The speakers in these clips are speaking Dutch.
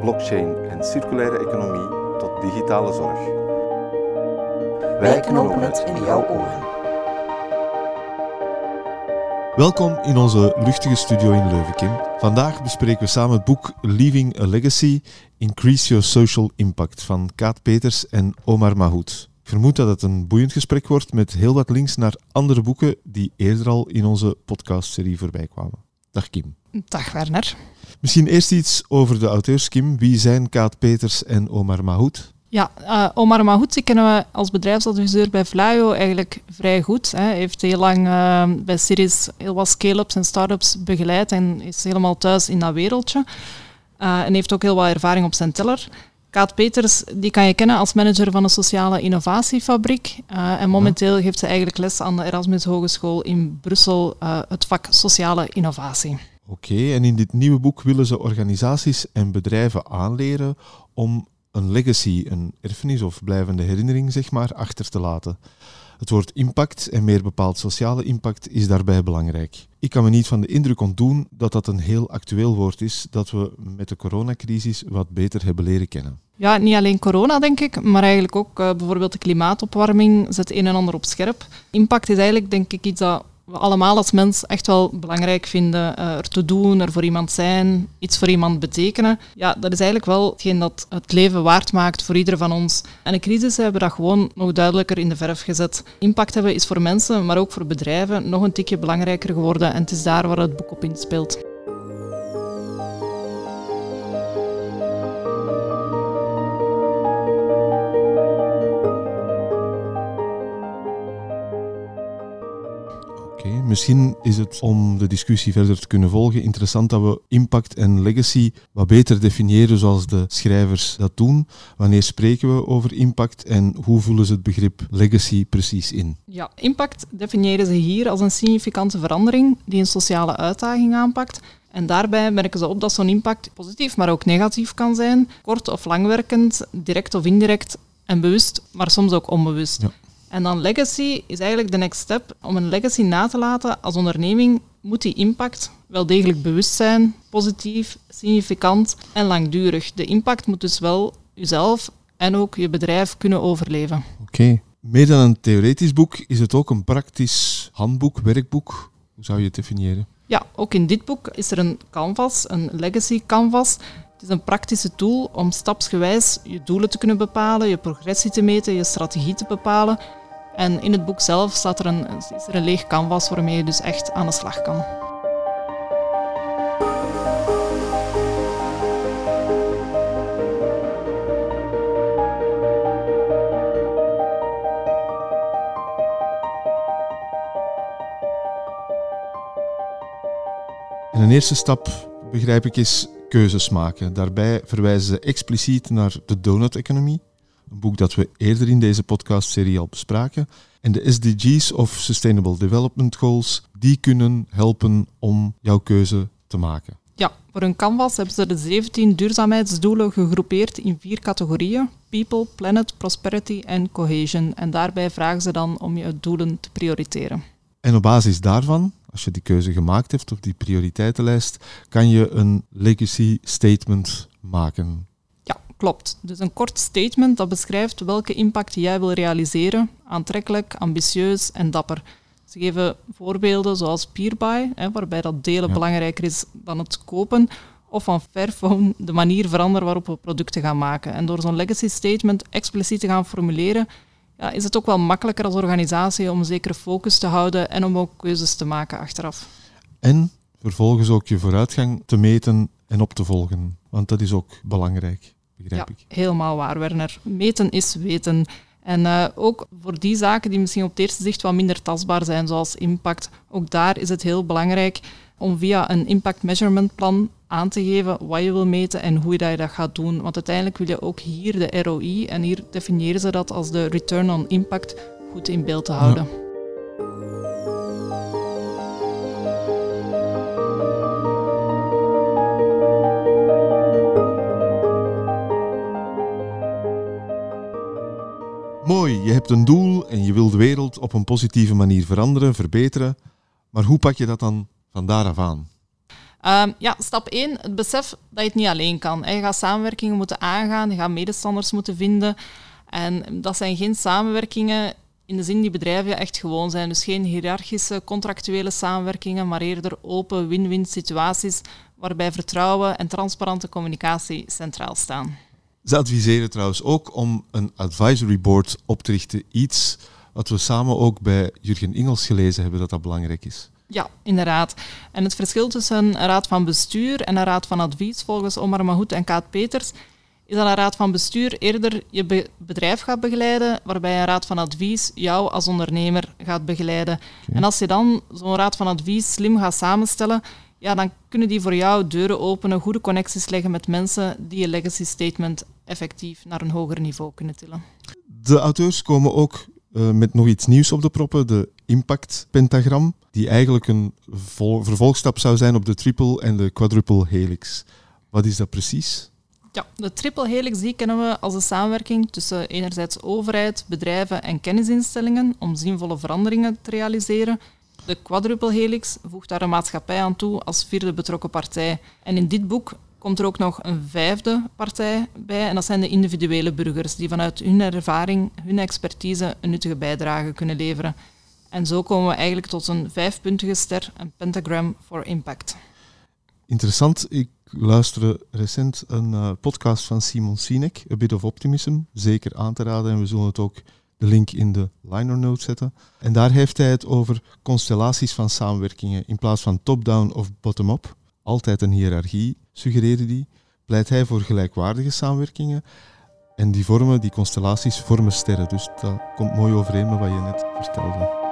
blockchain en circulaire economie tot digitale zorg. Wij knopen het in jouw oren. Welkom in onze luchtige studio in Leuven, Kim. Vandaag bespreken we samen het boek Leaving a Legacy: Increase Your Social Impact van Kaat Peters en Omar Mahoud. Ik vermoed dat het een boeiend gesprek wordt met heel wat links naar andere boeken die eerder al in onze podcastserie voorbij kwamen. Dag Kim. Dag Werner. Misschien eerst iets over de auteurs, Kim. Wie zijn Kaat Peters en Omar Mahoud? Ja, uh, Omar Mahoud die kennen we als bedrijfsadviseur bij Vlaio eigenlijk vrij goed. Hij heeft heel lang uh, bij Series heel wat scale-ups en start-ups begeleid en is helemaal thuis in dat wereldje. Uh, en heeft ook heel wat ervaring op zijn teller. Kaat Peters, die kan je kennen als manager van een sociale innovatiefabriek. Uh, en momenteel geeft ze eigenlijk les aan de Erasmus Hogeschool in Brussel, uh, het vak sociale innovatie. Oké, en in dit nieuwe boek willen ze organisaties en bedrijven aanleren om een legacy, een erfenis of blijvende herinnering, zeg maar, achter te laten. Het woord impact en meer bepaald sociale impact is daarbij belangrijk. Ik kan me niet van de indruk ontdoen dat dat een heel actueel woord is dat we met de coronacrisis wat beter hebben leren kennen. Ja, niet alleen corona denk ik, maar eigenlijk ook uh, bijvoorbeeld de klimaatopwarming zet een en ander op scherp. Impact is eigenlijk denk ik iets dat we allemaal als mens echt wel belangrijk vinden. Uh, er te doen, er voor iemand zijn, iets voor iemand betekenen. Ja, dat is eigenlijk wel hetgeen dat het leven waard maakt voor ieder van ons. En de crisis hebben dat gewoon nog duidelijker in de verf gezet. Impact hebben is voor mensen, maar ook voor bedrijven nog een tikje belangrijker geworden. En het is daar waar het boek op inspeelt. Misschien is het om de discussie verder te kunnen volgen interessant dat we impact en legacy wat beter definiëren zoals de schrijvers dat doen. Wanneer spreken we over impact en hoe vullen ze het begrip legacy precies in? Ja, impact definiëren ze hier als een significante verandering die een sociale uitdaging aanpakt en daarbij merken ze op dat zo'n impact positief, maar ook negatief kan zijn, kort of langwerkend, direct of indirect en bewust, maar soms ook onbewust. Ja. En dan legacy is eigenlijk de next step. Om een legacy na te laten als onderneming moet die impact wel degelijk bewust zijn, positief, significant en langdurig. De impact moet dus wel jezelf en ook je bedrijf kunnen overleven. Oké. Okay. Meer dan een theoretisch boek is het ook een praktisch handboek, werkboek. Hoe zou je het definiëren? Ja, ook in dit boek is er een canvas, een legacy canvas. Het is een praktische tool om stapsgewijs je doelen te kunnen bepalen, je progressie te meten, je strategie te bepalen. En in het boek zelf staat er een, is er een leeg canvas waarmee je dus echt aan de slag kan. En een eerste stap, begrijp ik, is keuzes maken. Daarbij verwijzen ze expliciet naar de donut-economie, een boek dat we eerder in deze podcastserie al bespraken. En de SDG's of Sustainable Development Goals, die kunnen helpen om jouw keuze te maken. Ja, voor hun canvas hebben ze de 17 duurzaamheidsdoelen gegroepeerd in vier categorieën: People, Planet, Prosperity en Cohesion. En daarbij vragen ze dan om je doelen te prioriteren. En op basis daarvan, als je die keuze gemaakt hebt op die prioriteitenlijst, kan je een legacy statement maken. Klopt. Dus een kort statement dat beschrijft welke impact jij wil realiseren. Aantrekkelijk, ambitieus en dapper. Ze geven voorbeelden zoals Peerbuy, hè, waarbij dat delen ja. belangrijker is dan het kopen. Of van Fairphone, de manier veranderen waarop we producten gaan maken. En door zo'n legacy statement expliciet te gaan formuleren, ja, is het ook wel makkelijker als organisatie om een zekere focus te houden en om ook keuzes te maken achteraf. En vervolgens ook je vooruitgang te meten en op te volgen, want dat is ook belangrijk, begrijp ja, ik. Helemaal waar, Werner. Meten is weten. En uh, ook voor die zaken die misschien op het eerste zicht wat minder tastbaar zijn, zoals impact, ook daar is het heel belangrijk om via een impact measurement plan aan te geven wat je wil meten en hoe je dat gaat doen. Want uiteindelijk wil je ook hier de ROI, en hier definiëren ze dat als de return on impact, goed in beeld te houden. Je hebt een doel en je wil de wereld op een positieve manier veranderen, verbeteren. Maar hoe pak je dat dan van daaraf aan? Um, ja, stap 1, het besef dat je het niet alleen kan. Je gaat samenwerkingen moeten aangaan, je gaat medestanders moeten vinden. En dat zijn geen samenwerkingen in de zin die bedrijven echt gewoon zijn. Dus geen hiërarchische contractuele samenwerkingen, maar eerder open win-win situaties waarbij vertrouwen en transparante communicatie centraal staan. Ze adviseren trouwens ook om een advisory board op te richten. Iets wat we samen ook bij Jurgen Ingels gelezen hebben dat dat belangrijk is. Ja, inderdaad. En het verschil tussen een raad van bestuur en een raad van advies, volgens Omar Mahout en Kaat Peters, is dat een raad van bestuur eerder je bedrijf gaat begeleiden, waarbij een raad van advies jou als ondernemer gaat begeleiden. En als je dan zo'n raad van advies slim gaat samenstellen, ja, dan kunnen die voor jou deuren openen, goede connecties leggen met mensen die je legacy statement effectief naar een hoger niveau kunnen tillen. De auteurs komen ook uh, met nog iets nieuws op de proppen, de impact pentagram, die eigenlijk een vervolgstap zou zijn op de triple en de quadruple helix. Wat is dat precies? Ja, de triple helix die kennen we als een samenwerking tussen enerzijds overheid, bedrijven en kennisinstellingen om zinvolle veranderingen te realiseren. De quadruple helix voegt daar een maatschappij aan toe als vierde betrokken partij. En in dit boek komt er ook nog een vijfde partij bij en dat zijn de individuele burgers die vanuit hun ervaring, hun expertise een nuttige bijdrage kunnen leveren. En zo komen we eigenlijk tot een vijfpuntige ster, een pentagram for impact. Interessant. Ik luisterde recent een uh, podcast van Simon Sinek, A Bit of Optimism. Zeker aan te raden en we zullen het ook de link in de liner note zetten. En daar heeft hij het over constellaties van samenwerkingen in plaats van top-down of bottom-up. Altijd een hiërarchie, suggereerde hij. Pleit hij voor gelijkwaardige samenwerkingen. En die vormen, die constellaties, vormen sterren. Dus dat komt mooi overeen met wat je net vertelde.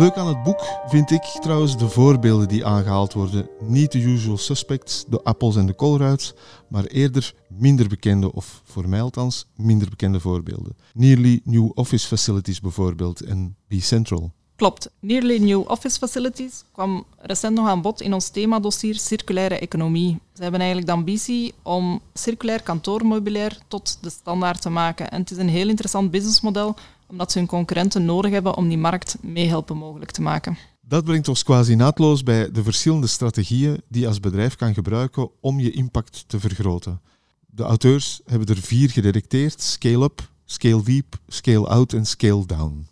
Leuk aan het boek vind ik trouwens de voorbeelden die aangehaald worden. Niet de usual suspects, de appels en de koolruids, maar eerder minder bekende, of voor mij althans, minder bekende voorbeelden. Nearly New Office Facilities bijvoorbeeld en Be Central. Klopt. Nearly New Office Facilities kwam recent nog aan bod in ons themadossier Circulaire Economie. Ze hebben eigenlijk de ambitie om circulair kantoormobiliair tot de standaard te maken. En het is een heel interessant businessmodel omdat ze hun concurrenten nodig hebben om die markt meehelpen mogelijk te maken. Dat brengt ons quasi naadloos bij de verschillende strategieën die je als bedrijf kan gebruiken om je impact te vergroten. De auteurs hebben er vier gedetecteerd: scale up, scale deep, scale out en scale down.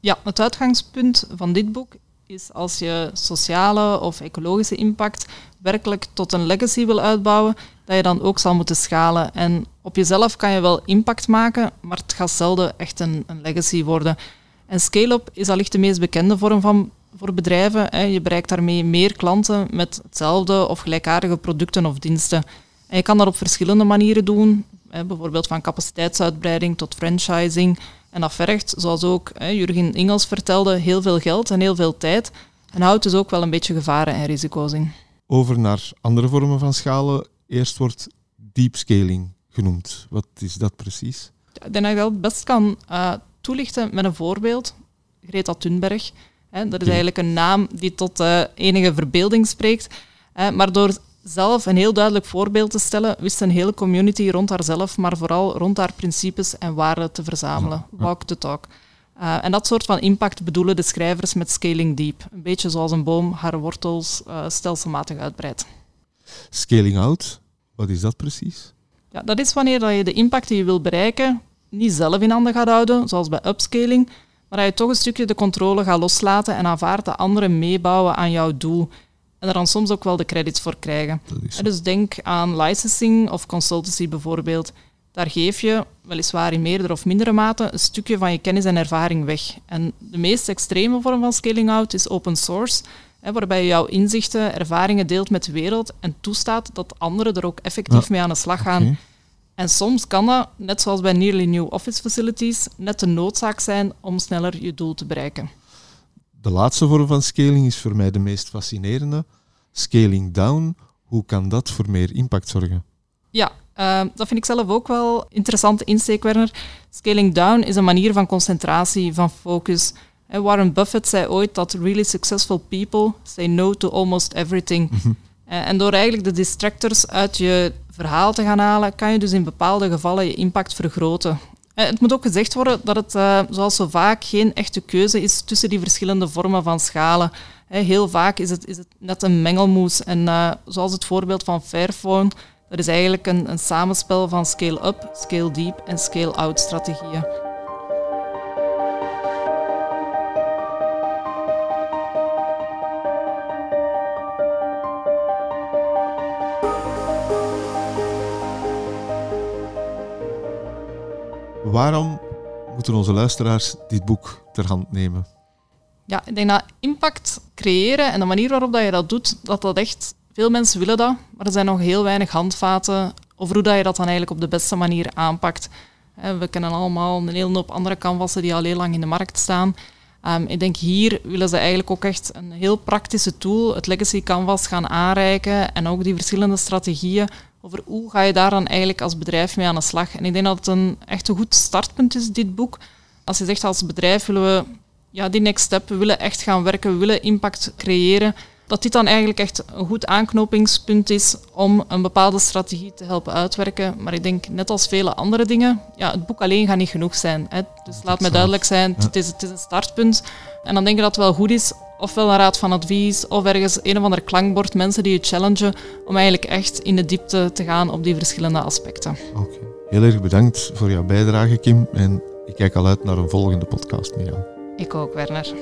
Ja, het uitgangspunt van dit boek is als je sociale of ecologische impact werkelijk tot een legacy wil uitbouwen, dat je dan ook zal moeten schalen. En op jezelf kan je wel impact maken, maar het gaat zelden echt een, een legacy worden. En scale-up is allicht de meest bekende vorm van, voor bedrijven. Je bereikt daarmee meer klanten met hetzelfde of gelijkaardige producten of diensten. En je kan dat op verschillende manieren doen, bijvoorbeeld van capaciteitsuitbreiding tot franchising. En dat vergt, zoals ook Jurgen Ingels vertelde, heel veel geld en heel veel tijd. En houdt dus ook wel een beetje gevaren en risico's in. Over naar andere vormen van schalen. Eerst wordt deep scaling genoemd. Wat is dat precies? ik denk dat je dat het best kan uh, toelichten met een voorbeeld. Greta Thunberg. Hè, dat is eigenlijk een naam die tot uh, enige verbeelding spreekt. maar door zelf een heel duidelijk voorbeeld te stellen, wist een hele community rond haarzelf, maar vooral rond haar principes en waarden te verzamelen. Walk the talk. Uh, en dat soort van impact bedoelen de schrijvers met scaling deep. Een beetje zoals een boom haar wortels uh, stelselmatig uitbreidt. Scaling out, wat is dat precies? Ja, dat is wanneer je de impact die je wil bereiken niet zelf in handen gaat houden, zoals bij upscaling, maar dat je toch een stukje de controle gaat loslaten en aanvaardt dat anderen meebouwen aan jouw doel en er dan soms ook wel de credits voor krijgen. Dus denk aan licensing of consultancy bijvoorbeeld. daar geef je, weliswaar in meerdere of mindere mate, een stukje van je kennis en ervaring weg. En de meest extreme vorm van scaling out is open source, hè, waarbij je jouw inzichten, ervaringen deelt met de wereld en toestaat dat anderen er ook effectief mee aan de slag gaan. En soms kan dat, net zoals bij Nearly New Office Facilities, net de noodzaak zijn om sneller je doel te bereiken. De laatste vorm van scaling is voor mij de meest fascinerende. Scaling down, hoe kan dat voor meer impact zorgen? Ja, eh, dat vind ik zelf ook wel interessante insteek, Werner. Scaling down is een manier van concentratie, van focus. Eh, Warren Buffett zei ooit dat really successful people say no to almost everything. Eh, En door eigenlijk de distractors uit je verhaal te gaan halen, kan je dus in bepaalde gevallen je impact vergroten. Eh, Het moet ook gezegd worden dat het, eh, zoals zo vaak, geen echte keuze is tussen die verschillende vormen van schalen. Eh, Heel vaak is het, is het net een mengelmoes. En zoals het voorbeeld van Fairphone, dat is eigenlijk een, een samenspel van scale-up, scale-deep en scale-out strategieën. Waarom moeten onze luisteraars dit boek ter hand nemen? Ja, ik denk dat impact creëren en de manier waarop dat je dat doet, dat dat echt... Veel mensen willen dat, maar er zijn nog heel weinig handvaten over hoe dat je dat dan eigenlijk op de beste manier aanpakt. Hè, We kennen allemaal een hele hoop andere canvassen die al heel lang in de markt staan. Ehm, ik denk hier willen ze eigenlijk ook echt een heel praktische tool, het Legacy Canvas, gaan aanreiken en ook die verschillende strategieën over hoe ga je daar dan eigenlijk als bedrijf mee aan de slag. En ik denk dat het een echt een goed startpunt is, dit boek. Als je zegt als bedrijf willen we ja, die next step, we willen echt gaan werken, we willen impact creëren, dat dit dan eigenlijk echt een goed aanknopingspunt is om een bepaalde strategie te helpen uitwerken. Maar ik denk, net als vele andere dingen, ja, het boek alleen gaat niet genoeg zijn. Hè. Dus laat me duidelijk zijn, het, is, het is een startpunt. En dan denk ik dat het wel goed is, ofwel een raad van advies, of ergens een of ander klankbord, mensen die je challengen, om eigenlijk echt in de diepte te gaan op die verschillende aspecten. Oké. Heel erg bedankt voor jouw bijdrage, Kim. En ik kijk al uit naar een volgende podcast met jou. Ik ook, Werner.